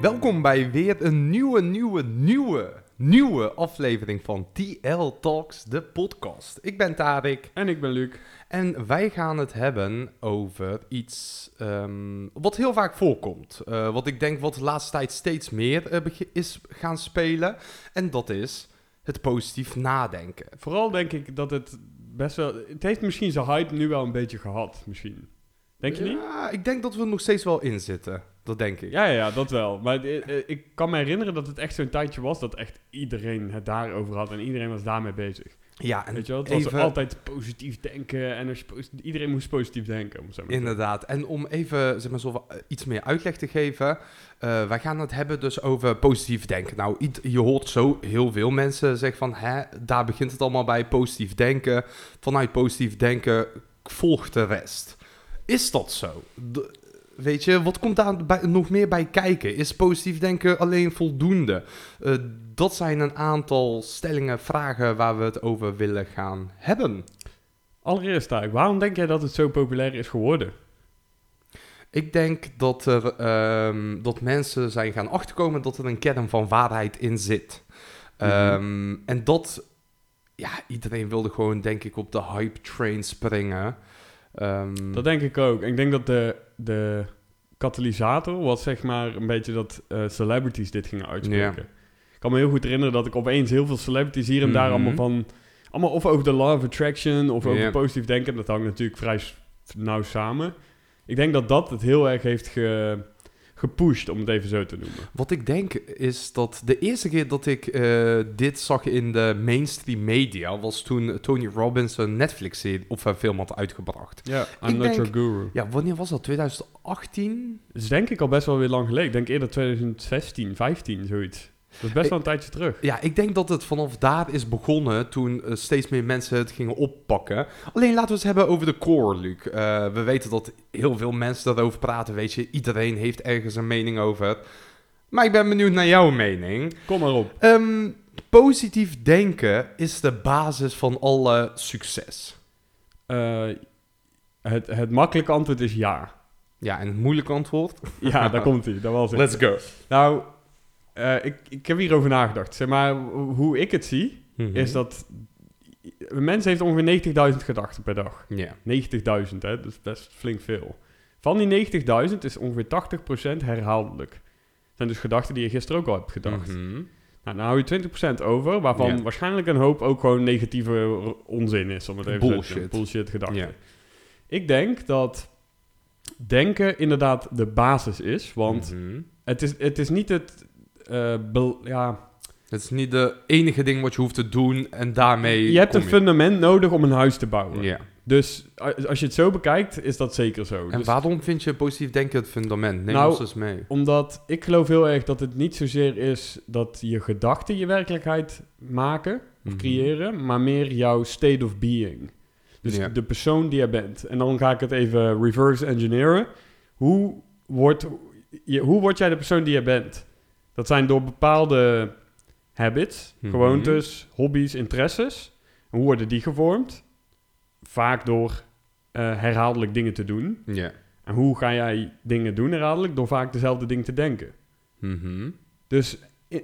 Welkom bij weer een nieuwe, nieuwe, nieuwe, nieuwe aflevering van TL Talks, de podcast. Ik ben Tarek En ik ben Luc. en wij gaan het hebben over iets ehm, wat heel vaak voorkomt. Eh, wat ik denk wat de laatste tijd steeds meer eh, is gaan spelen. En dat is het positief nadenken. Vooral denk ik dat het best wel... Het heeft misschien zijn hype nu wel een beetje gehad, misschien. Denk je niet? Ja, ik denk dat we er nog steeds wel in zitten. Dat denk ik. Ja, ja, ja, dat wel. Maar eh, eh, ik kan me herinneren dat het echt zo'n tijdje was dat echt iedereen het daarover had en iedereen was daarmee bezig. Ja, en Weet je wel? Het was altijd positief denken en als je iedereen moest positief denken. Om maar. Inderdaad. En om even zeg maar, zo, eh, iets meer uitleg te geven. wij gaan het hebben dus over positief denken. Nou, je hoort zo heel veel mensen zeggen van... Hè, daar begint het allemaal bij, positief denken. Vanuit positief denken volgt de rest. Is dat zo? De- weet je, wat komt daar bij- nog meer bij kijken? Is positief denken alleen voldoende? Eh, dat zijn een aantal stellingen, vragen waar we het over willen gaan hebben. Allereerst waarom denk jij dat het zo populair is geworden? Ik denk dat, er, ehm, dat mensen zijn gaan achterkomen dat er een kern van waarheid in zit. Mhm. Ehm, en dat, ja, iedereen wilde gewoon, denk ik, op de hype train springen. Ehm, Dat denk ik ook. Ik denk dat de, de katalysator was zeg maar een beetje dat eh, celebrities dit gingen uitspreken. Ik kan me heel goed herinneren dat ik opeens heel veel celebrities hier en daar Mhm. allemaal van... Allemaal of over de law of attraction of over Ja. positief denken. Dat hangt natuurlijk vrij nauw samen. Ik denk dat dat het heel erg heeft ge, gepusht, om het even zo te noemen. Wat ik denk is dat de eerste keer dat ik eh, dit zag in de mainstream media was toen Tony Robbins een Netflix-serie of een film had uitgebracht. Ja, I'm not denk- your guru. Ja, wanneer was dat? 2018? Dat is denk ik al best wel weer lang geleden. Ik denk eerder 2016, 15, zoiets. Dat is best wel een tijdje terug. Ja, ik denk dat het vanaf daar is begonnen toen eh, steeds meer mensen het gingen oppakken. Alleen laten we het hebben over de core, Luc. Eh, we weten dat heel veel mensen daarover praten, weet je. Iedereen heeft ergens een mening over. Maar ik ben benieuwd naar jouw mening. Kom maar op. Ehm, positief denken is de basis van alle succes. Eh, het, het makkelijke antwoord is ja. Ja, en het moeilijke antwoord? Ja, daar komt hij. Dat was het. Let's go. Nou, eh, ik, ik heb hierover nagedacht. Zeg maar, ho- hoe ik het zie, Mhm. is dat... Een mens heeft ongeveer 90.000 gedachten per dag. Ja. 90.000, hè? Dat is best flink veel. Van die 90.000 is ongeveer 80% herhaaldelijk. Dat zijn dus gedachten die je gisteren ook al hebt gedacht. Mhm. Nou, dan hou je 20% over, waarvan waarschijnlijk een hoop ook gewoon negatieve onzin is. Om het even Bullshit. zeggen. Bullshit gedachten. Ik denk dat denken inderdaad de basis is, want Mhm. het, is, het is niet het... eh, bel- ja, Het is niet de enige ding wat je hoeft te doen en daarmee... je hebt een fundament nodig om een huis te bouwen. Ja. Dus als je het zo bekijkt, is dat zeker zo. En Dus- waarom vind je positief denken het fundament? Neem Nou, ons eens mee. Omdat ik geloof heel erg dat het niet zozeer is dat je gedachten je werkelijkheid maken of Mhm. creëren, maar meer jouw state of being. Dus Ja. de persoon die je bent. En dan ga ik het even reverse engineeren. Hoe, wordt, je, hoe word jij de persoon die je bent? Dat zijn door bepaalde habits, Mhm. gewoontes, hobby's, interesses. En hoe worden die gevormd? Vaak door eh, herhaaldelijk dingen te doen. Ja. En hoe ga jij dingen doen herhaaldelijk? Door vaak dezelfde dingen te denken. Mhm. Dus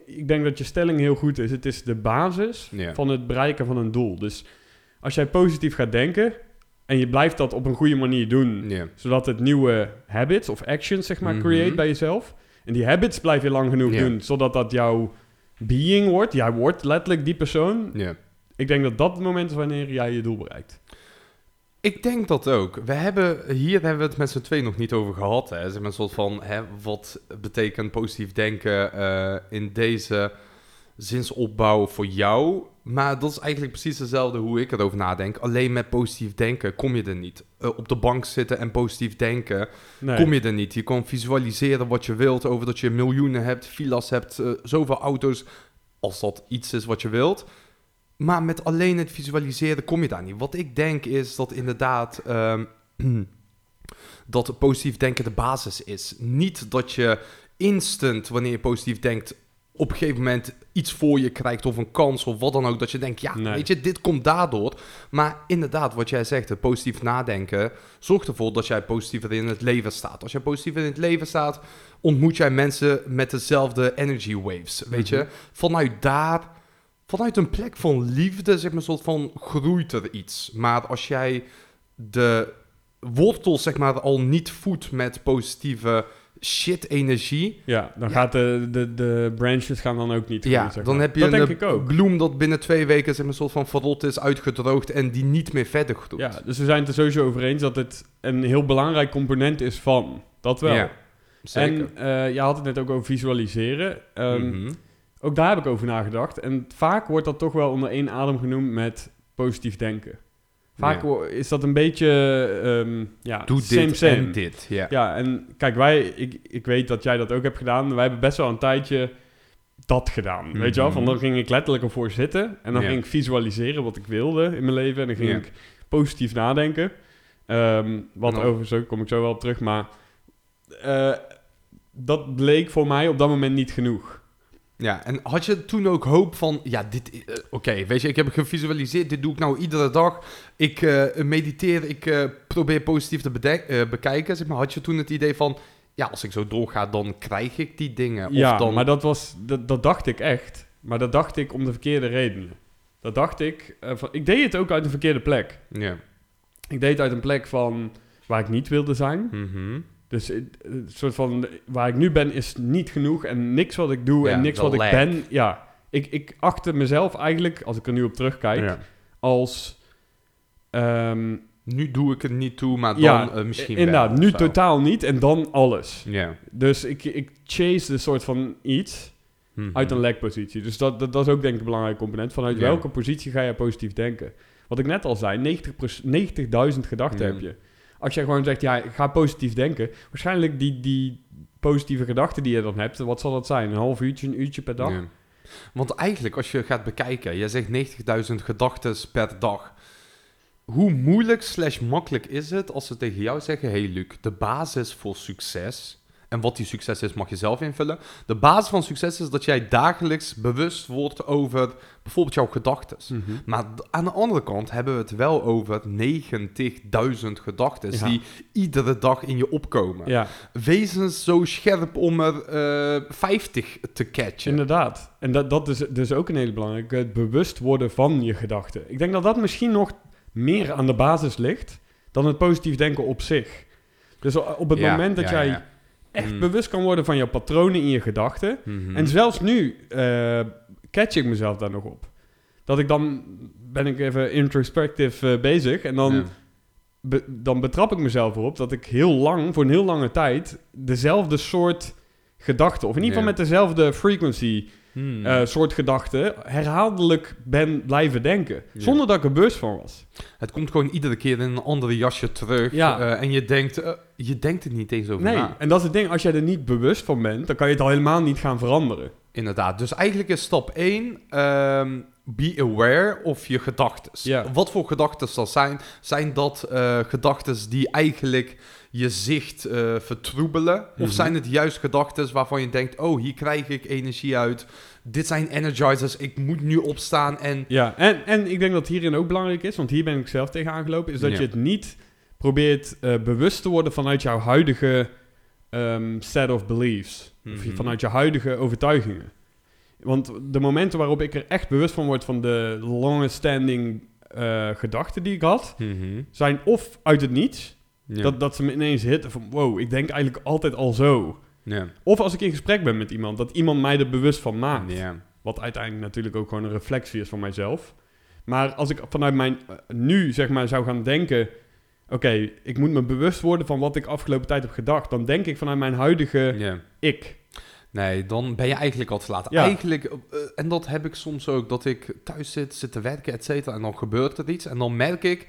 ik denk dat je stelling heel goed is. Het is de basis van het bereiken van een doel. Dus als jij positief gaat denken en je blijft dat op een goede manier doen, zodat het nieuwe habits of actions zeg maar Mhm. creëert bij jezelf. En die habits blijf je lang genoeg doen, zodat dat jouw being wordt. Jij wordt letterlijk die persoon. Ja. Ik denk dat dat het moment is wanneer jij je doel bereikt. Ik denk dat ook. We hebben, hier hebben we het met z'n twee nog niet over gehad. Hè. Zeg maar een soort van, hè, wat betekent positief denken eh, in deze zinsopbouw voor jou? Maar dat is eigenlijk precies hetzelfde hoe ik erover nadenk. Alleen met positief denken kom je er niet. Eh, op de bank zitten en positief denken Nee. kom je er niet. Je kan visualiseren wat je wilt, over dat je miljoenen hebt, villa's hebt, eh, zoveel auto's, als dat iets is wat je wilt. Maar met alleen het visualiseren kom je daar niet. Wat ik denk is dat inderdaad ehm, dat positief denken de basis is. Niet dat je instant, wanneer je positief denkt, op een gegeven moment iets voor je krijgt of een kans of wat dan ook. Dat je denkt, ja, Nee. weet je, dit komt daardoor. Maar inderdaad, wat jij zegt, het positief nadenken, zorgt ervoor dat jij positiever in het leven staat. Als jij positiever in het leven staat, ontmoet jij mensen met dezelfde energy waves, weet Mhm. je. Vanuit daar, vanuit een plek van liefde, zeg maar, soort van groeit er iets. Maar als jij de wortels, zeg maar, al niet voedt met positieve shit-energie, Ja, dan Ja. gaat de, de, de branches gaan dan ook niet ja, zeg dan maar. heb je Dat een denk ik ook. bloem dat binnen twee weken, zeg maar, een soort van verrot is, uitgedroogd en die niet meer verder groeit. Ja, dus we zijn het er sowieso over eens dat het een heel belangrijk component is van. Dat wel. Ja. En eh je had het net ook over visualiseren. Ehm, Mhm. Ook daar heb ik over nagedacht. En vaak wordt dat toch wel onder één adem genoemd met positief denken. Vaak Ja. is dat een beetje, ehm, ja, Doe same, dit same. en dit. Ja. Ja, en kijk, wij, ik, ik weet dat jij dat ook hebt gedaan. Wij hebben best wel een tijdje dat gedaan. Weet je wel? Van Mhm. dan ging ik letterlijk ervoor zitten. En dan Ja. ging ik visualiseren wat ik wilde in mijn leven. En dan ging Ja. ik positief nadenken. Ehm, wat Nou. overigens ook, kom ik zo wel op terug. Maar eh, dat bleek voor mij op dat moment niet genoeg. Ja, en had je toen ook hoop van, ja, dit, eh, oké, weet je, ik heb gevisualiseerd, dit doe ik nou iedere dag. Ik eh, mediteer, ik eh, probeer positief te bekijken, zeg maar. Had je toen het idee van, ja, als ik zo doorga, dan krijg ik die dingen? Ja, of dan... maar dat, was, dat, dat dacht ik echt. Maar dat dacht ik om de verkeerde redenen. Dat dacht ik... van, ik deed het ook uit een verkeerde plek. Ja. Ik deed het uit een plek van waar ik niet wilde zijn. Mhm. Dus een soort van waar ik nu ben is niet genoeg en niks wat ik doe Ja, en niks wat ik ben. Ja, ik, ik achtte mezelf eigenlijk, als ik er nu op terugkijk, Ja. als ehm, Nu doe ik het niet toe, maar dan ja, eh, misschien inderdaad, wel, nu zo. totaal niet en dan alles. Ja. Dus ik, ik chase een soort van iets Mhm. uit een lekpositie. Dus dat, dat, dat is ook denk ik een belangrijk component. Vanuit welke positie ga je positief denken? Wat ik net al zei, 90%, 90.000 gedachten Ja. heb je. Als jij gewoon zegt, ja, ga positief denken. Waarschijnlijk die, die positieve gedachten die je dan hebt, wat zal dat zijn? Een half uurtje, een uurtje per dag? Want eigenlijk, als je gaat bekijken, jij zegt 90.000 gedachten per dag. Hoe moeilijk slash makkelijk is het als ze tegen jou zeggen... Hey Luc, de basis voor succes... En wat die succes is, mag je zelf invullen. De basis van succes is dat jij dagelijks bewust wordt over bijvoorbeeld jouw gedachten. Mhm. Maar aan de andere kant hebben we het wel over 90.000 gedachten Ja. die iedere dag in je opkomen. Ja, Wees eens zo scherp om er eh 50 te catchen. inderdaad. En dat, dat is dus ook een hele belangrijke. Het bewust worden van je gedachten. Ik denk dat dat misschien nog meer aan de basis ligt dan het positief denken op zich. Dus op het Ja, moment dat jij. Echt Mm. bewust kan worden van jouw patronen in je gedachten... Mhm. En zelfs nu eh, catch ik mezelf daar nog op. Dat ik dan ben ik even introspective eh, bezig en dan, Ja. be- dan betrap ik mezelf erop dat ik heel lang, voor een heel lange tijd, dezelfde soort gedachten, of in ieder geval met dezelfde frequency Hmm. eh, soort gedachten, herhaaldelijk ben blijven denken. Zonder dat ik er bewust van was. het komt gewoon iedere keer in een andere jasje terug. Ja. eh, en je denkt, eh, je denkt er niet eens over Nee, na. en dat is het ding, als jij er niet bewust van bent, dan kan je het al helemaal niet gaan veranderen. Inderdaad. Dus eigenlijk is stap 1, be aware of je gedachten. Wat voor gedachten dat zijn? Zijn dat gedachten die eigenlijk je zicht eh, vertroebelen? Mhm. Of zijn het juist gedachten waarvan je denkt, oh, hier krijg ik energie uit. Dit zijn energizers, ik moet nu opstaan en... Ja, en, en ik denk dat hierin ook belangrijk is, want hier ben ik zelf tegen aangelopen, is dat Ja. je het niet probeert eh, bewust te worden vanuit jouw huidige ehm, set of beliefs. Of Mhm. vanuit je huidige overtuigingen. Want de momenten waarop ik er echt bewust van word van de longest standing eh, gedachten die ik had, Mhm. zijn of uit het niets, Ja. dat, dat ze me ineens hitten van wow, ik denk eigenlijk altijd al zo. ja. Of als ik in gesprek ben met iemand, dat iemand mij er bewust van maakt. Ja. Wat uiteindelijk natuurlijk ook gewoon een reflectie is van mijzelf. Maar als ik vanuit mijn eh, nu zeg maar zou gaan denken... Oké, ik moet me bewust worden van wat ik afgelopen tijd heb gedacht. Dan denk ik vanuit mijn huidige ik. Nee, dan ben je eigenlijk al te laat. Ja. Eigenlijk, eh, en dat heb ik soms ook, dat ik thuis zit, zit te werken, et cetera, en dan gebeurt er iets. En dan merk ik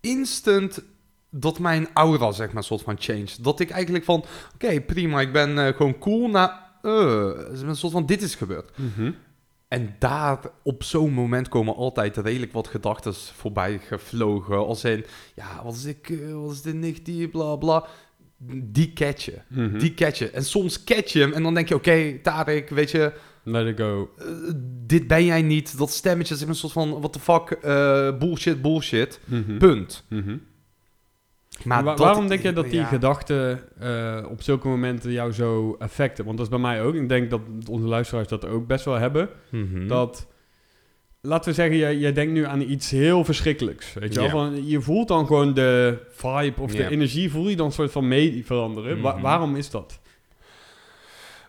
instant dat mijn aura, zeg maar, soort van change. Dat ik eigenlijk van, oké, prima, ik ben eh, gewoon cool, naar, eh, een soort van, dit is gebeurd. En daar, op zo'n moment komen altijd redelijk wat gedachten voorbij gevlogen. Als in, ja, wat is ik, eh, wat is dit negatief, bla bla. Die catchen. Mhm. Die catch je. En soms catch je hem en dan denk je, oké, Tarek, weet je, Let it go. dit ben jij niet. Dat stemmetje is een soort van, what the fuck, bullshit, bullshit. Mhm. Punt. Maar Wa- waarom denk je dat die ja. gedachten eh, op zulke momenten jou zo affecten? Want dat is bij mij ook. Ik denk dat onze luisteraars dat ook best wel hebben. Mhm. Dat, laten we zeggen, jij, jij denkt nu aan iets heel verschrikkelijks. Weet je, wel? Van, je voelt dan gewoon de vibe of de energie, voel je dan een soort van mee veranderen. Wa- Mhm. waarom is dat?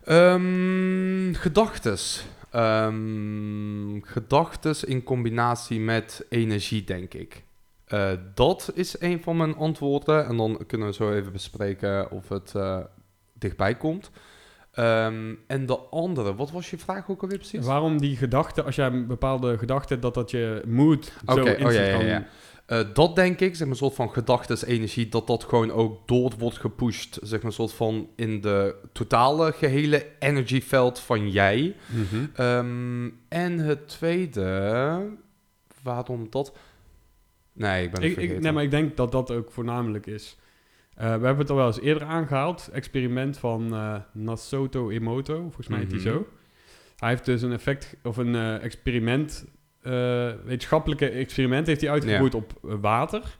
Ehm, gedachtes. Ehm, gedachtes in combinatie met energie, denk ik. Eh, dat is een van mijn antwoorden. En dan kunnen we zo even bespreken of het eh, dichtbij komt. Ehm, en de andere, wat was je vraag ook alweer precies? Waarom die gedachten, als jij een bepaalde gedachte, dat dat je mood zo oh ja, ja, ja. Eh, dat denk ik, zeg maar, een soort van gedachtes, energie, dat dat gewoon ook door wordt gepusht, zeg maar, een soort van in de totale gehele energieveld van jij. Mhm. Ehm, en het tweede, waarom dat? Nee, ik ben Ik, ik, nee, maar ik denk dat dat ook voornamelijk is. Eh, we hebben het al wel eens eerder aangehaald. Experiment van eh, Nasoto Emoto, volgens mij heet hij Mhm. zo. Hij heeft dus een effect, of een eh, experiment, wetenschappelijke experiment heeft hij uitgevoerd op water.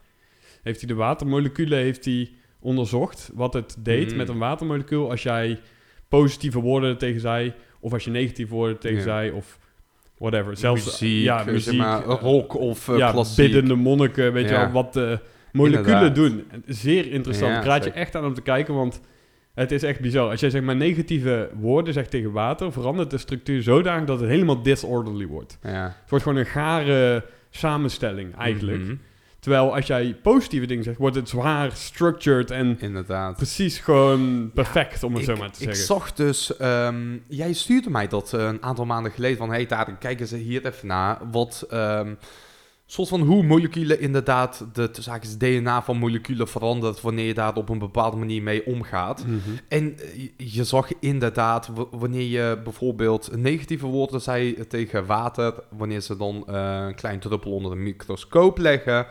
Heeft hij de watermoleculen heeft hij onderzocht, wat het deed Mhm. met een watermolecuul als jij positieve woorden tegen zei, of als je negatieve woorden tegen Ja. zei, of whatever. Zelfs, muziek, ja, zeg muziek, maar, eh, rock of uh, ja, klassiek. biddende monniken, weet je wel, wat de moleculen Inderdaad. doen. Zeer interessant. Ja, ik raad je echt aan om te kijken, want het is echt bizar. Als jij zeg maar negatieve woorden zegt tegen water, verandert de structuur zodanig dat het helemaal disorderly wordt. Ja. Het wordt gewoon een gare samenstelling eigenlijk. Mhm. Terwijl als jij positieve dingen zegt, wordt het zwaar structured en Inderdaad. precies gewoon perfect, om het ik, zo maar te ik zeggen. zag dus, ehm, jij stuurde mij dat eh, een aantal maanden geleden van, hey Tarek, kijk eens hier even naar, wat, ehm soort van hoe moleculen inderdaad, de haakjes DNA van moleculen verandert wanneer je daar op een bepaalde manier mee omgaat. Mhm. En eh, je- zag inderdaad, wanneer je bijvoorbeeld negatieve woorden zei tegen water, wanneer ze dan eh, een klein druppel onder de microscoop leggen,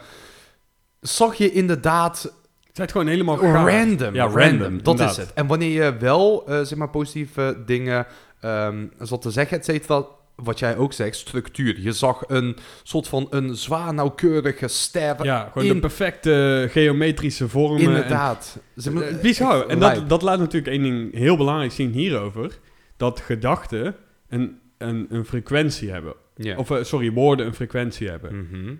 zag je inderdaad Het gewoon helemaal random. Ja, random, random, dat is het. En wanneer je wel, eh, zeg maar, positieve dingen ehm zat te zeggen, et cetera, wat jij ook zegt, structuur. Je zag een soort van een zwaar nauwkeurige ster. Ja, gewoon de in- perfecte geometrische vormen. en inderdaad. Zeg maar, Eh, Bizar. En dat, dat laat natuurlijk één ding heel belangrijk zien hierover. Dat gedachten een, een, een frequentie hebben. Of, eh, sorry, woorden een frequentie hebben. Mhm.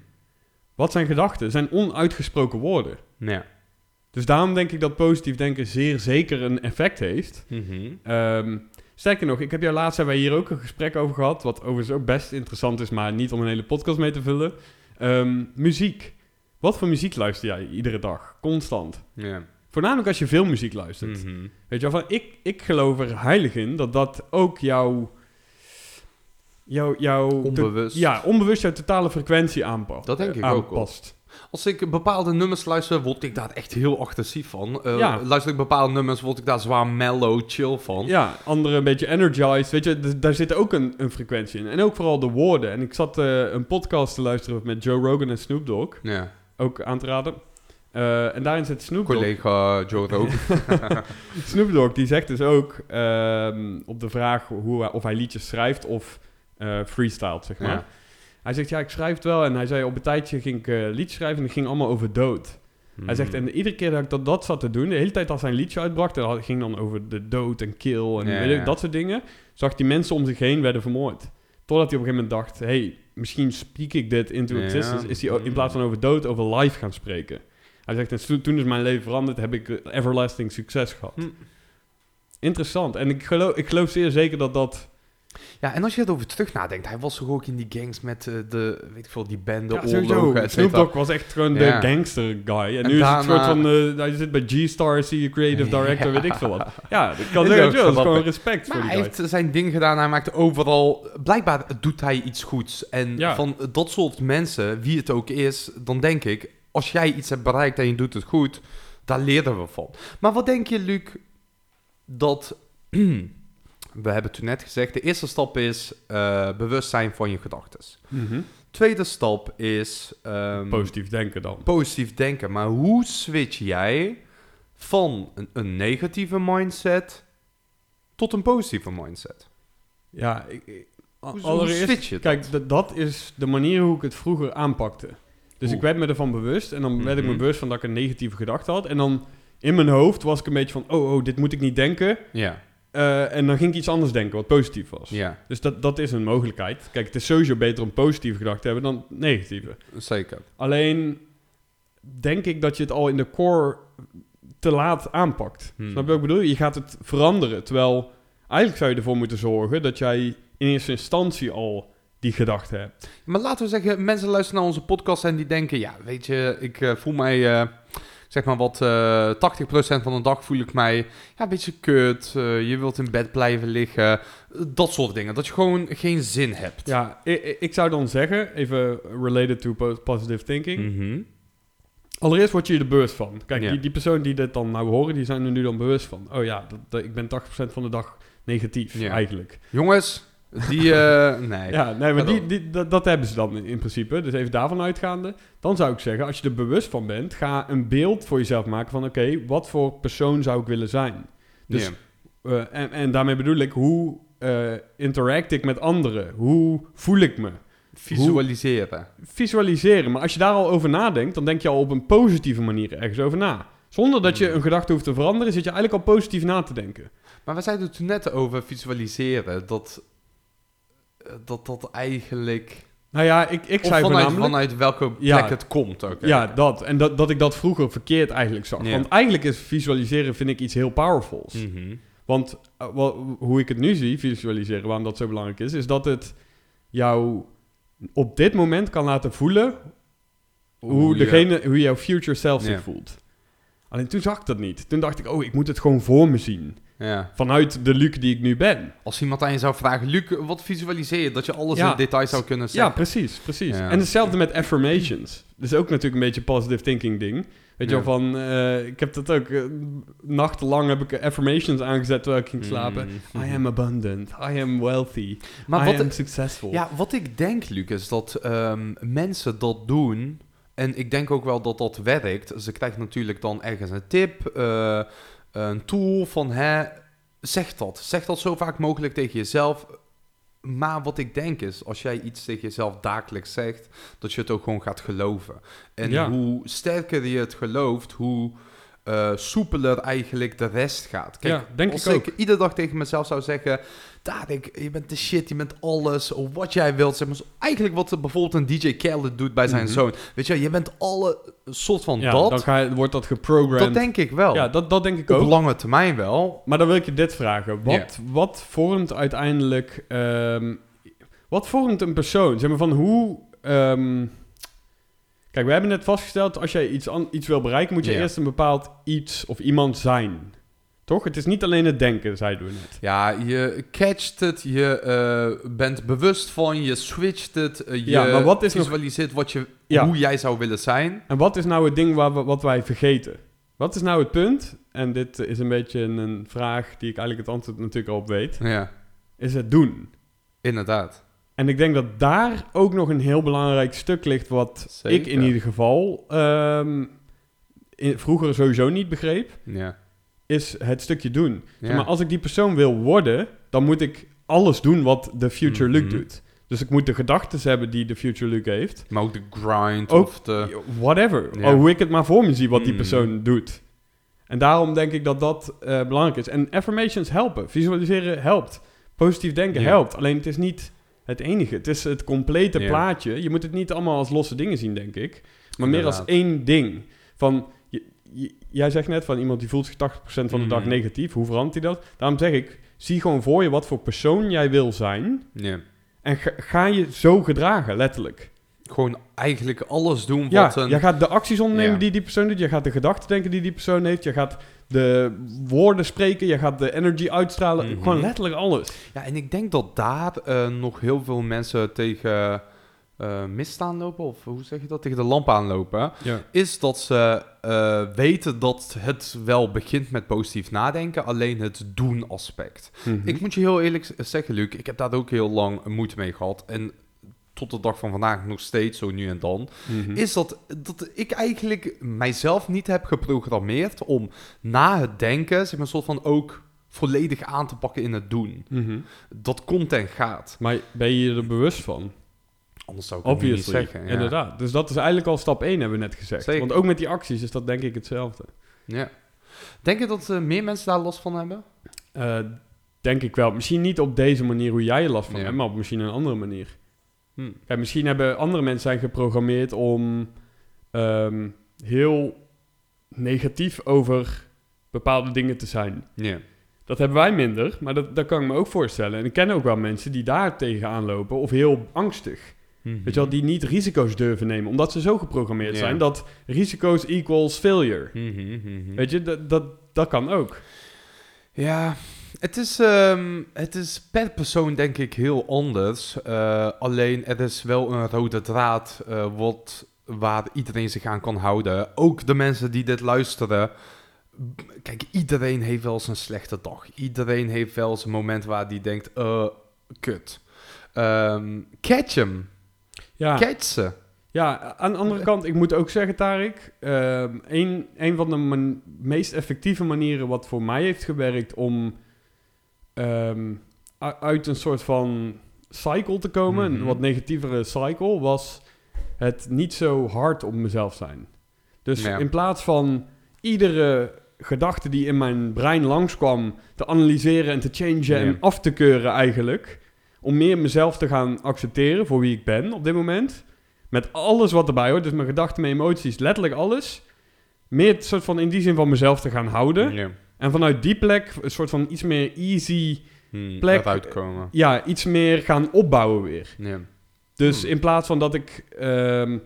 Wat zijn gedachten? Zijn onuitgesproken woorden. Ja. Dus daarom denk ik dat positief denken zeer zeker een effect heeft. Ehm, sterker nog, ik heb jou laatst hebben wij hier ook een gesprek over gehad. Wat overigens ook best interessant is, maar niet om een hele podcast mee te vullen. Ehm, muziek. Wat voor muziek luister jij iedere dag? Constant. Ja. Voornamelijk als je veel muziek luistert. Mhm. Weet je wel, van ik, ik geloof er heilig in dat dat ook jouw... Jouw, jouw Onbewust. ja, onbewust jouw totale frequentie aanpast. Dat denk ik ook wel. aanpast. Als ik bepaalde nummers luister, word ik daar echt heel agressief van. Eh, Ja. Luister ik bepaalde nummers, word ik daar zwaar mellow, chill van. Ja, andere een beetje energized. Weet je, daar zit ook een, een frequentie in. En ook vooral de woorden. En ik zat eh, een podcast te luisteren met Joe Rogan en Snoop Dogg. Ja. Ook aan te raden. Eh, en daarin zit Snoop Dogg. Collega Joe Rogan. Snoop Dogg die zegt dus ook ehm, op de vraag hoe, of hij liedjes schrijft of eh freestylt, zeg maar. Ja. Hij zegt, ja, ik schrijf het wel. En hij zei, op een tijdje ging ik eh liedjes schrijven en het ging allemaal over dood. Hij zegt, Mhm. en iedere keer dat ik dat, dat zat te doen, de hele tijd als hij een liedje uitbracht, dat ging dan over de dood en kill en Ja, ik, dat soort dingen, zag die mensen om zich heen werden vermoord. Totdat hij op een gegeven moment dacht, hey, misschien speak ik dit into existence. Is hij in plaats van over dood, over life gaan spreken. Hij zegt, en toen is mijn leven veranderd, heb ik eh, everlasting succes gehad. Hm. Interessant. En ik geloof, ik geloof zeer zeker dat dat... Ja, en als je erover terug nadenkt, hij was toch ook in die gangs met eh, de, weet ik veel, die bende, Ja, oorlogen, Snoop. Dogg was echt gewoon Ja. de gangster guy. En, En nu is het een daarna- soort van... eh, hij zit bij G-Star, zie je creative director, weet ik veel wat. Ja, ik kan dat is gewoon respect Maar voor hij die guy. heeft zijn ding gedaan, hij maakt overal... Blijkbaar doet hij iets goeds. En Ja. van dat soort mensen, wie het ook is, dan denk ik... Als jij iets hebt bereikt en je doet het goed, daar leren we van. Maar wat denk je, Luc, dat... we hebben toen net gezegd, de eerste stap is eh, bewustzijn van je gedachten. Mhm. Tweede stap is... ehm, Positief denken dan. positief denken. Maar hoe switch jij van een, een negatieve mindset tot een positieve mindset? Ja, ik, hoe allereerst, switch je dat? kijk, d- dat is de manier hoe ik het vroeger aanpakte. Dus ik werd me ervan bewust en dan werd ik me Mhm. bewust van dat ik een negatieve gedachte had. En dan in mijn hoofd was ik een beetje van, oh, oh, dit moet ik niet denken. Ja, Eh, en dan ging ik iets anders denken wat positief was. ja, Dus dat, dat is een mogelijkheid. Kijk, het is sowieso beter om positieve gedachten te hebben dan negatieve. zeker. Alleen denk ik dat je het al in de core te laat aanpakt. Hmm. Snap je wat ik bedoel? Je gaat het veranderen. Terwijl eigenlijk zou je ervoor moeten zorgen dat jij in eerste instantie al die gedachte hebt. Maar laten we zeggen, mensen luisteren naar onze podcast en die denken, ja, weet je, ik eh, voel mij, eh, zeg maar wat, eh 80% van de dag voel ik mij, ja, een beetje kut, eh, je wilt in bed blijven liggen, dat soort dingen. Dat je gewoon geen zin hebt. Ja, ik, zou dan zeggen, even related to po- positive thinking. Mhm. Allereerst word je er bewust van. Kijk, die, die persoon die dit dan nou horen, die zijn er nu dan bewust van. Oh ja, dat, dat- ik ben 80% van de dag negatief eigenlijk. Jongens, die, eh, nee. Ja, nee, maar die, die, dat, dat hebben ze dan in, in principe. Dus even daarvan uitgaande. Dan zou ik zeggen, als je er bewust van bent, ga een beeld voor jezelf maken van... Oké, wat voor persoon zou ik willen zijn? Dus, eh, en, en daarmee bedoel ik, hoe eh, interact ik met anderen? Hoe voel ik me? Visualiseren. Visualiseren. Maar als je daar al over nadenkt, dan denk je al op een positieve manier ergens over na. Zonder dat je Hmm. een gedachte hoeft te veranderen, zit je eigenlijk al positief na te denken. Maar we zeiden het toen net over visualiseren, dat dat, dat eigenlijk... Nou ja, ik, ik Of zei vanuit, voornamelijk... vanuit welke plek Ja. het komt ook. Ja, dat. En dat, dat ik dat vroeger verkeerd eigenlijk zag. Ja. Want eigenlijk is visualiseren, vind ik, iets heel powerfuls. Mhm. Want eh, wel, hoe ik het nu zie, visualiseren, waarom dat zo belangrijk is, is dat het jou op dit moment kan laten voelen hoe, degene, hoe jouw future self zich voelt. Alleen toen zag ik dat niet. Toen dacht ik, oh, ik moet het gewoon voor me zien. Ja. Vanuit de Luc die ik nu ben. Als iemand aan je zou vragen, Luc, wat visualiseer je? Dat je alles Ja. in detail zou kunnen Ja, zeggen. precies, precies. Ja. En hetzelfde met affirmations. Dat is ook natuurlijk een beetje een positive thinking ding. Weet je Ja. wel, van... eh, ik heb dat ook... eh, nachtenlang heb ik affirmations aangezet terwijl ik ging slapen. Mhm. I am abundant. I am wealthy. Maar I wat, am successful. ja, wat ik denk, Luc, is dat ehm, mensen dat doen. En ik denk ook wel dat dat werkt. Ze krijgen natuurlijk dan ergens een tip, eh, een tool van, hè, zeg dat. Zeg dat zo vaak mogelijk tegen jezelf. Maar wat ik denk is, als jij iets tegen jezelf dagelijks zegt, dat je het ook gewoon gaat geloven. En Ja. hoe sterker je het gelooft, hoe eh, soepeler eigenlijk de rest gaat. Kijk, Ja, denk als ik ook. iedere dag tegen mezelf zou zeggen, Tarek, je bent de shit, je bent alles, wat jij wilt. Zeg maar, zo- eigenlijk wat bijvoorbeeld een DJ Khaled doet bij zijn Mhm. zoon. Weet je, je bent alle soort van Ja, dat. dan ga je, wordt dat geprogrammed. dat denk ik wel. Ja, dat, dat denk ik Op ook. lange termijn wel. Maar dan wil ik je dit vragen. Wat, wat vormt uiteindelijk... ehm, wat vormt een persoon? Zeg maar van hoe... ehm, kijk, we hebben net vastgesteld... als jij iets, iets wil bereiken... moet je eerst een bepaald iets of iemand zijn. Toch? Het is niet alleen het denken, zei we net. Ja, je catcht het, je eh, bent bewust van, je switcht het, eh, je Ja, maar wat is nog- visualiseert wat je, Ja. hoe jij zou willen zijn. En wat is nou het ding waar we, wat wij vergeten? Wat is nou het punt? En dit is een beetje een, vraag die ik eigenlijk het antwoord natuurlijk al op weet. Ja, Is het doen. inderdaad. En ik denk dat daar ook nog een heel belangrijk stuk ligt... wat Zeker. ik in ieder geval ehm, in- vroeger sowieso niet begreep... Ja. Is het stukje doen. Ja. Zeg maar als ik die persoon wil worden... dan moet ik alles doen wat de future Luke Mhm. doet. Dus ik moet de gedachten hebben die de future Luke heeft... Maar ook de grind Ook- of de... Whatever. Ja. Of hoe ik het maar voor me zie wat die Mm. persoon doet. En daarom denk ik dat dat eh, belangrijk is. En affirmations helpen. Visualiseren helpt. Positief denken Ja. helpt. Alleen het is niet het enige. Het is het complete plaatje. Je moet het niet allemaal als losse dingen zien, denk ik. Maar meer als één ding. Van, jij zegt net van iemand die voelt zich 80% van de dag Mhm. negatief. Hoe verandert hij dat? Daarom zeg ik, zie gewoon voor je wat voor persoon jij wil zijn. En ga, ga je zo gedragen, letterlijk. Gewoon eigenlijk alles doen Ja, wat een... je gaat de acties ondernemen die die persoon doet. Je gaat de gedachten denken die die persoon heeft. Je gaat de woorden spreken. Je gaat de energy uitstralen. Mhm. Gewoon letterlijk alles. Ja, en ik denk dat daar eh, nog heel veel mensen tegen eh mist aanlopen, of hoe zeg je dat, tegen de lamp aanlopen, Ja. is dat ze eh, weten dat het wel begint met positief nadenken, alleen het doen aspect. Mhm. Ik moet je heel eerlijk zeggen, Luc, ik heb daar ook heel lang moeite mee gehad. En tot de dag van vandaag nog steeds, zo nu en dan, Mhm. is dat, dat ik eigenlijk mijzelf niet heb geprogrammeerd om na het denken, zeg maar, een soort van ook volledig aan te pakken in het doen. Mhm. Dat komt en gaat. Maar ben je je er bewust van? Anders zou ik het niet zeggen. Ja. Inderdaad. Dus dat is eigenlijk al stap 1, hebben we net gezegd. Zeker. Want ook met die acties is dat denk ik hetzelfde. Ja. Denk je dat eh, meer mensen daar last van hebben? Eh, denk ik wel. Misschien niet op deze manier hoe jij er last van Ja. hebt, maar op misschien een andere manier. Hm. Kijk, misschien hebben andere mensen zijn geprogrammeerd om ehm, heel negatief over bepaalde dingen te zijn. Ja. Dat hebben wij minder, maar dat, dat kan ik me ook voorstellen. En ik ken ook wel mensen die daar tegenaan lopen of heel angstig. Mhm. Weet je wel, die niet risico's durven nemen, omdat ze zo geprogrammeerd Ja. zijn dat risico's equals failure. Mhm, mhm. Weet je, dat, dat, dat kan ook. Ja, het is, ehm, het is per persoon denk ik heel anders. Eh, alleen er is wel een rode draad eh, wat, waar iedereen zich aan kan houden. Ook de mensen die dit luisteren. Kijk, iedereen heeft wel eens een slechte dag. Iedereen heeft wel eens een moment waar die denkt, eh, kut. Ehm catch hem. Ja, ja, aan de andere kant, ik moet ook zeggen, Tarik, ehm, een, een van de man- meest effectieve manieren wat voor mij heeft gewerkt om ehm, uit een soort van cycle te komen, Mhm. een wat negatievere cycle, was het niet zo hard op mezelf zijn. Dus Ja. in plaats van iedere gedachte die in mijn brein langskwam te analyseren en te changen Ja. en af te keuren eigenlijk, om meer mezelf te gaan accepteren voor wie ik ben op dit moment, met alles wat erbij hoort, dus mijn gedachten, mijn emoties, letterlijk alles, meer het soort van in die zin van mezelf te gaan houden. En vanuit die plek een soort van iets meer easy, Hmm, Plek- eruit komen. ja, iets meer gaan opbouwen weer. Dus Hmm. in plaats van dat ik ehm,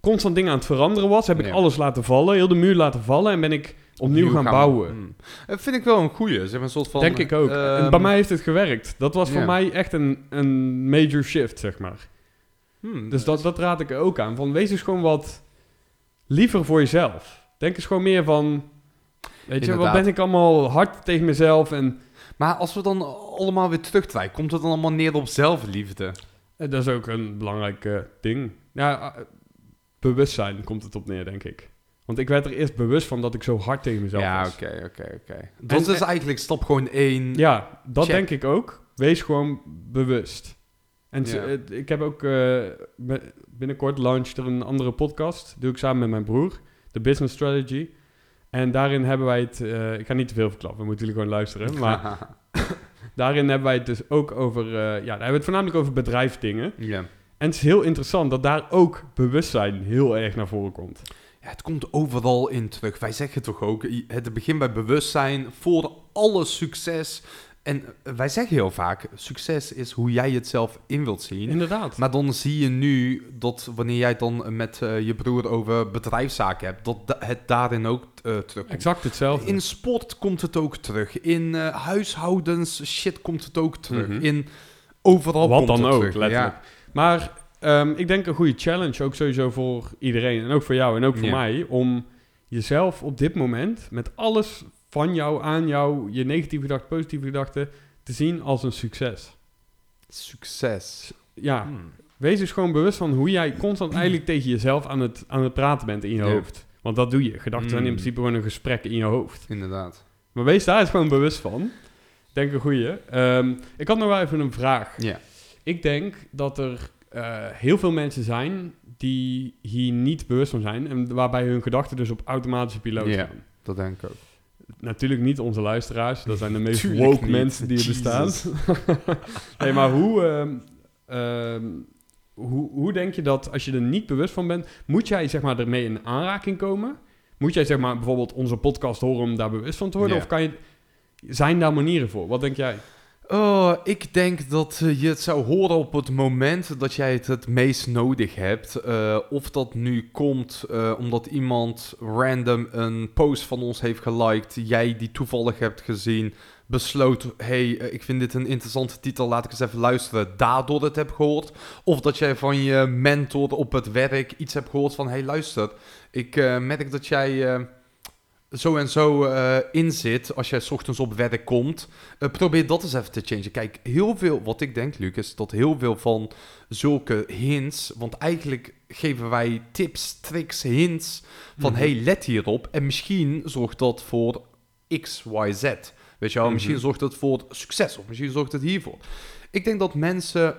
constant dingen aan het veranderen was, heb ik alles laten vallen, heel de muur laten vallen en ben ik opnieuw gaan, bouwen. Hmm. Dat vind ik wel een goeie. Zeg een soort van, Denk ik ook. ehm, bij mij heeft het gewerkt. Dat was voor mij echt een, een major shift, zeg maar. hmm, Dus dat, dat raad ik ook aan. Van wees eens gewoon wat liever voor jezelf. Denk eens gewoon meer van... Weet je, wat ben ik allemaal hard tegen mezelf en... Maar als we dan allemaal weer terugdraaien, komt het dan allemaal neer op zelfliefde? eh, Dat is ook een belangrijk ding. Ja, eh, bewustzijn komt het op neer, denk ik. Want ik werd er eerst bewust van dat ik zo hard tegen mezelf ja, was. oké, oké, oké. Dat En- is eigenlijk stap gewoon één. Ja, dat Check. denk ik ook. Wees gewoon bewust. En Ja. eh, ik heb ook eh, binnenkort launcht er een andere podcast. Doe ik samen met mijn broer. De Business Strategy. En daarin hebben wij het... eh, ik ga niet te veel verklappen, we moeten jullie gewoon luisteren. Maar daarin hebben wij het dus ook over... eh, ja, daar hebben we het voornamelijk over bedrijfsdingen. ja. En het is heel interessant dat daar ook bewustzijn heel erg naar voren komt. Ja, het komt overal in terug. Wij zeggen toch ook, het begint bij bewustzijn voor alle succes. En eh, wij zeggen heel vaak, succes is hoe jij het zelf in wilt zien. Inderdaad. Maar dan zie je nu dat wanneer jij het dan met eh, je broer over bedrijfszaken hebt, dat da- het daarin ook eh terugkomt. exact hetzelfde. In sport komt het ook terug. In eh, huishoudens shit komt het ook terug. Mhm. In overal Wat komt dan het ook, terug. letterlijk. Maar ehm, ik denk een goede challenge, ook sowieso voor iedereen. En ook voor jou en ook voor Ja. mij. Om jezelf op dit moment, met alles van jou, aan jou, je negatieve gedachten, positieve gedachten, te zien als een succes. Succes. Ja, Hmm. wees dus gewoon bewust van hoe jij constant eigenlijk tegen jezelf aan het, aan het praten bent in je Ja. hoofd. Want dat doe je. Gedachten zijn in Mm. principe gewoon een gesprek in je hoofd. Inderdaad. Maar wees daar eens gewoon bewust van. Denk een goeie. Ehm, ik had nog wel even een vraag. Ja. Ik denk dat er eh, heel veel mensen zijn die hier niet bewust van zijn. En waarbij hun gedachten dus op automatische piloot Ja. staan. Dat denk ik ook. Natuurlijk niet onze luisteraars. Dat zijn de meest woke niet. mensen die er bestaan. Nee, maar hoe, ehm, ehm, hoe, hoe denk je dat als je er niet bewust van bent... Moet jij zeg maar ermee in aanraking komen? Moet jij zeg maar bijvoorbeeld onze podcast horen om daar bewust van te worden? Of kan je... Zijn daar manieren voor? Wat denk jij? Oh, ik denk dat eh, je het zou horen op het moment dat jij het het meest nodig hebt. Eh, of dat nu komt eh, omdat iemand random een post van ons heeft geliked, jij die toevallig hebt gezien, besloot, hey, ik vind dit een interessante titel, laat ik eens even luisteren, daardoor het heb gehoord. Of dat jij van je mentor op het werk iets hebt gehoord van, hey, luister, ik merk dat jij... zo en zo eh in zit als jij 's ochtends op werk komt. Eh, probeer dat eens even te changen. Kijk, heel veel, wat ik denk, Lucas, dat heel veel van zulke hints, want eigenlijk geven wij tips, tricks, hints van Mhm. hey, let hierop. En misschien zorgt dat voor X, Y, Z. Weet je wel, Mhm. misschien zorgt het voor succes of misschien zorgt het hiervoor. Ik denk dat mensen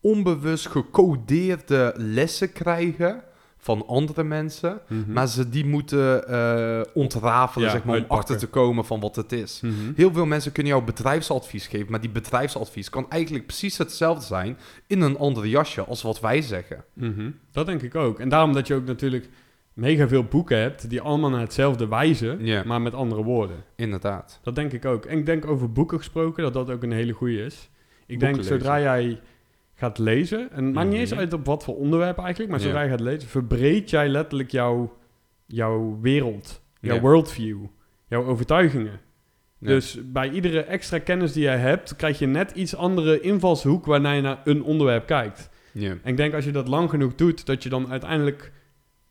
onbewust gecodeerde lessen krijgen van andere mensen, Mhm. maar ze die moeten eh, ontrafelen, Ja, zeg maar, om achter te komen van wat het is. Mhm. Heel veel mensen kunnen jou bedrijfsadvies geven, maar die bedrijfsadvies kan eigenlijk precies hetzelfde zijn in een ander jasje als wat wij zeggen. Mhm. Dat denk ik ook. En daarom dat je ook natuurlijk mega veel boeken hebt die allemaal naar hetzelfde wijzen, maar met andere woorden. Inderdaad. Dat denk ik ook. En ik denk over boeken gesproken dat dat ook een hele goede is. Ik denk lezen. zodra jij gaat lezen, en het maakt niet eens Mhm. uit op wat voor onderwerp eigenlijk, maar zodra je gaat lezen, verbreed jij letterlijk jouw, jouw wereld, jouw worldview, jouw overtuigingen. Dus bij iedere extra kennis die jij hebt, krijg je net iets andere invalshoek waarna je naar een onderwerp kijkt. Ja. En ik denk als je dat lang genoeg doet, dat je dan uiteindelijk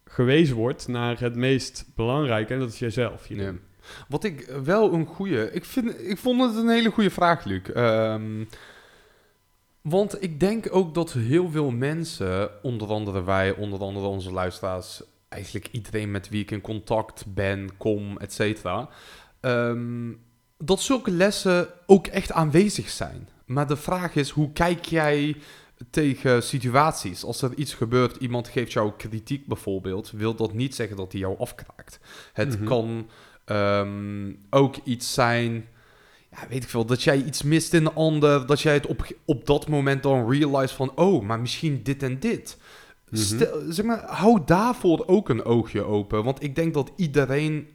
gewezen wordt naar het meest belangrijke, en dat is jezelf. Ja. Wat ik wel een goede. Ik, vind, ik vond het een hele goede vraag, Luc. Ehm, want ik denk ook dat heel veel mensen, onder andere wij, onder andere onze luisteraars, eigenlijk iedereen met wie ik in contact ben, kom, et cetera, ehm, dat zulke lessen ook echt aanwezig zijn. Maar de vraag is, hoe kijk jij tegen situaties? Als er iets gebeurt, iemand geeft jou kritiek bijvoorbeeld, wil dat niet zeggen dat hij jou afkraakt. Het Mhm. kan ehm, ook iets zijn, ja, weet ik veel, dat jij iets mist in een ander, dat jij het op, op dat moment dan realize van, oh, maar misschien dit en dit. Mhm. Stel, zeg maar, hou daarvoor ook een oogje open, want ik denk dat iedereen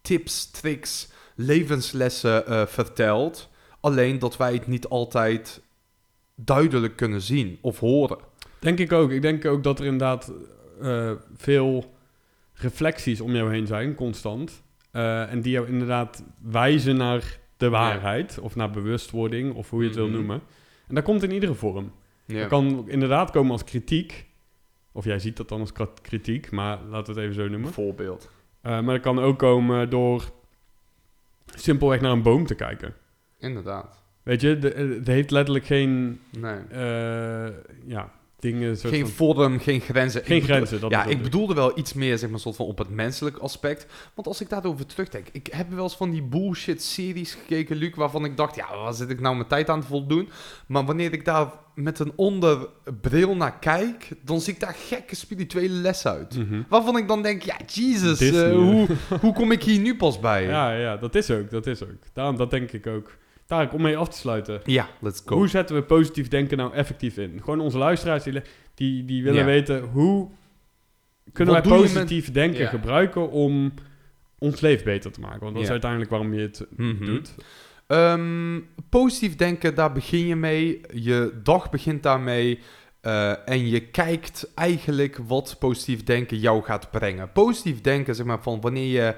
tips, tricks, levenslessen eh, vertelt, alleen dat wij het niet altijd duidelijk kunnen zien of horen. Denk ik ook. Ik denk ook dat er inderdaad eh, veel reflecties om jou heen zijn, constant. Eh, en die jou inderdaad wijzen naar de waarheid, of naar bewustwording, of hoe je het wil Mhm. noemen. En dat komt in iedere vorm. Ja. Dat kan inderdaad komen als kritiek. Of jij ziet dat dan als kritiek, maar laten we het even zo noemen. Bijvoorbeeld. Eh, maar dat kan ook komen door simpelweg naar een boom te kijken. Inderdaad. Weet je, de- eh, het heeft letterlijk geen Nee. eh, ja, dingen... soort Geen van- vorm, geen grenzen. Ik geen bedoel- grenzen. Dat ja, ik bedoelde wel iets meer, zeg maar, soort van op het menselijk aspect. Want als ik daarover terugdenk, ik heb wel eens van die bullshit series gekeken, Luc, waarvan ik dacht, ja, waar zit ik nou mijn tijd aan te voldoen? Maar wanneer ik daar met een onderbril naar kijk, dan zie ik daar gekke spirituele lessen uit. Mhm. Waarvan ik dan denk, ja, Jesus, eh, hoe, hoe kom ik hier nu pas bij? Ja, ja, dat is ook, dat is ook. Daarom, dat denk ik ook. Tarek, om mee af te sluiten. Ja, let's go. Hoe zetten we positief denken nou effectief in? Gewoon onze luisteraars, die, die, die willen Ja. weten, hoe kunnen Wat wij positief denken Ja. gebruiken om ons leven beter te maken? Want dat is uiteindelijk waarom je het Mhm. doet. Ehm, positief denken, daar begin je mee. Je dag begint daarmee. eh, en je kijkt eigenlijk wat positief denken jou gaat brengen. Positief denken, zeg maar, van wanneer je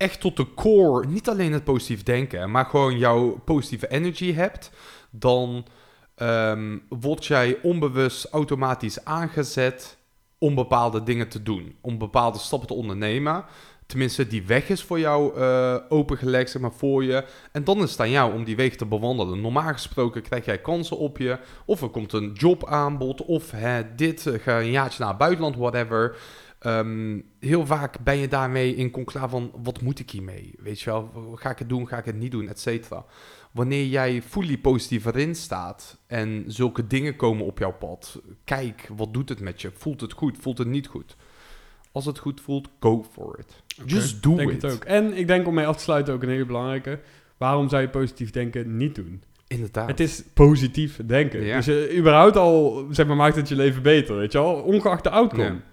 echt tot de core, niet alleen het positief denken, maar gewoon jouw positieve energy hebt, dan ehm, word jij onbewust automatisch aangezet om bepaalde dingen te doen, om bepaalde stappen te ondernemen. Tenminste, die weg is voor jou eh, opengelegd, zeg maar, voor je. En dan is het aan jou om die weg te bewandelen. Normaal gesproken krijg jij kansen op je. Of er komt een jobaanbod. Of hè, dit, eh, ga een jaartje naar het buitenland, whatever. Ehm, heel vaak ben je daarmee in conclave van, wat moet ik hiermee? Weet je wel, ga ik het doen, ga ik het niet doen, et cetera. Wanneer jij fully positief erin staat en zulke dingen komen op jouw pad, kijk, wat doet het met je? Voelt het goed? Voelt het niet goed? Als het goed voelt, go for it. Just do denk it. het ook. En ik denk om mee af te sluiten ook een hele belangrijke. Waarom zou je positief denken niet doen? Inderdaad. Het is positief denken. Ja. Dus je überhaupt al, zeg maar, maakt het je leven beter, weet je wel? Ongeacht de outcome. Ja.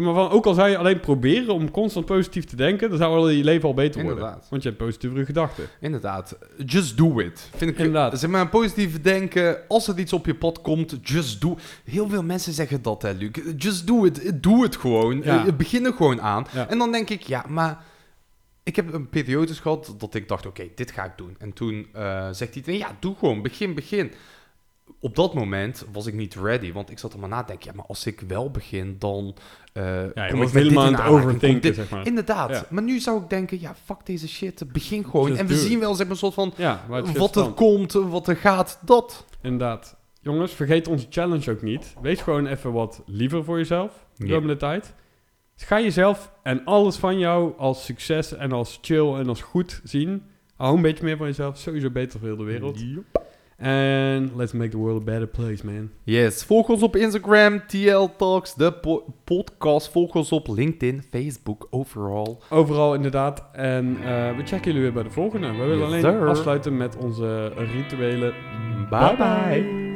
Zeg maar, van, ook al zou je alleen proberen om constant positief te denken, dan zou al je leven al beter worden. Inderdaad. Want je hebt positievere gedachten. Inderdaad. Just do it. Vind ik, Inderdaad. Zeg maar, positief denken. Als er iets op je pad komt, just do Heel veel mensen zeggen dat, hè, Luc. Just do it. Doe het gewoon. Ja. Eh, begin er gewoon aan. Ja. En dan denk ik, ja, maar... Ik heb een periode gehad dat ik dacht, oké, dit ga ik doen. En toen eh, zegt hij, ja, doe gewoon. Begin, begin. Op dat moment was ik niet ready, want ik zat er maar na te denken, ja, maar als ik wel begin, dan uh, Ja, kom ik helemaal aan het dit- zeg maar. Inderdaad. Ja. Maar nu zou ik denken, ja, fuck deze shit. Begin gewoon. Just en we zien wel, zeg maar, een soort van Ja, wat er komt, wat er gaat, dat. Inderdaad. Jongens, vergeet onze challenge ook niet. Wees gewoon even wat liever voor jezelf de Ja. komende tijd. Ga jezelf en alles van jou als succes en als chill en als goed zien Hou een beetje meer van jezelf. Sowieso beter voor heel de wereld. En let's make the world a better place, man. Yes, volg ons op Instagram, TL Talks, de po- podcast. Volg ons op LinkedIn, Facebook, overal. Overal inderdaad. En eh, we checken jullie weer bij de volgende. We willen Yes, alleen sir. afsluiten met onze rituelen. Bye bye.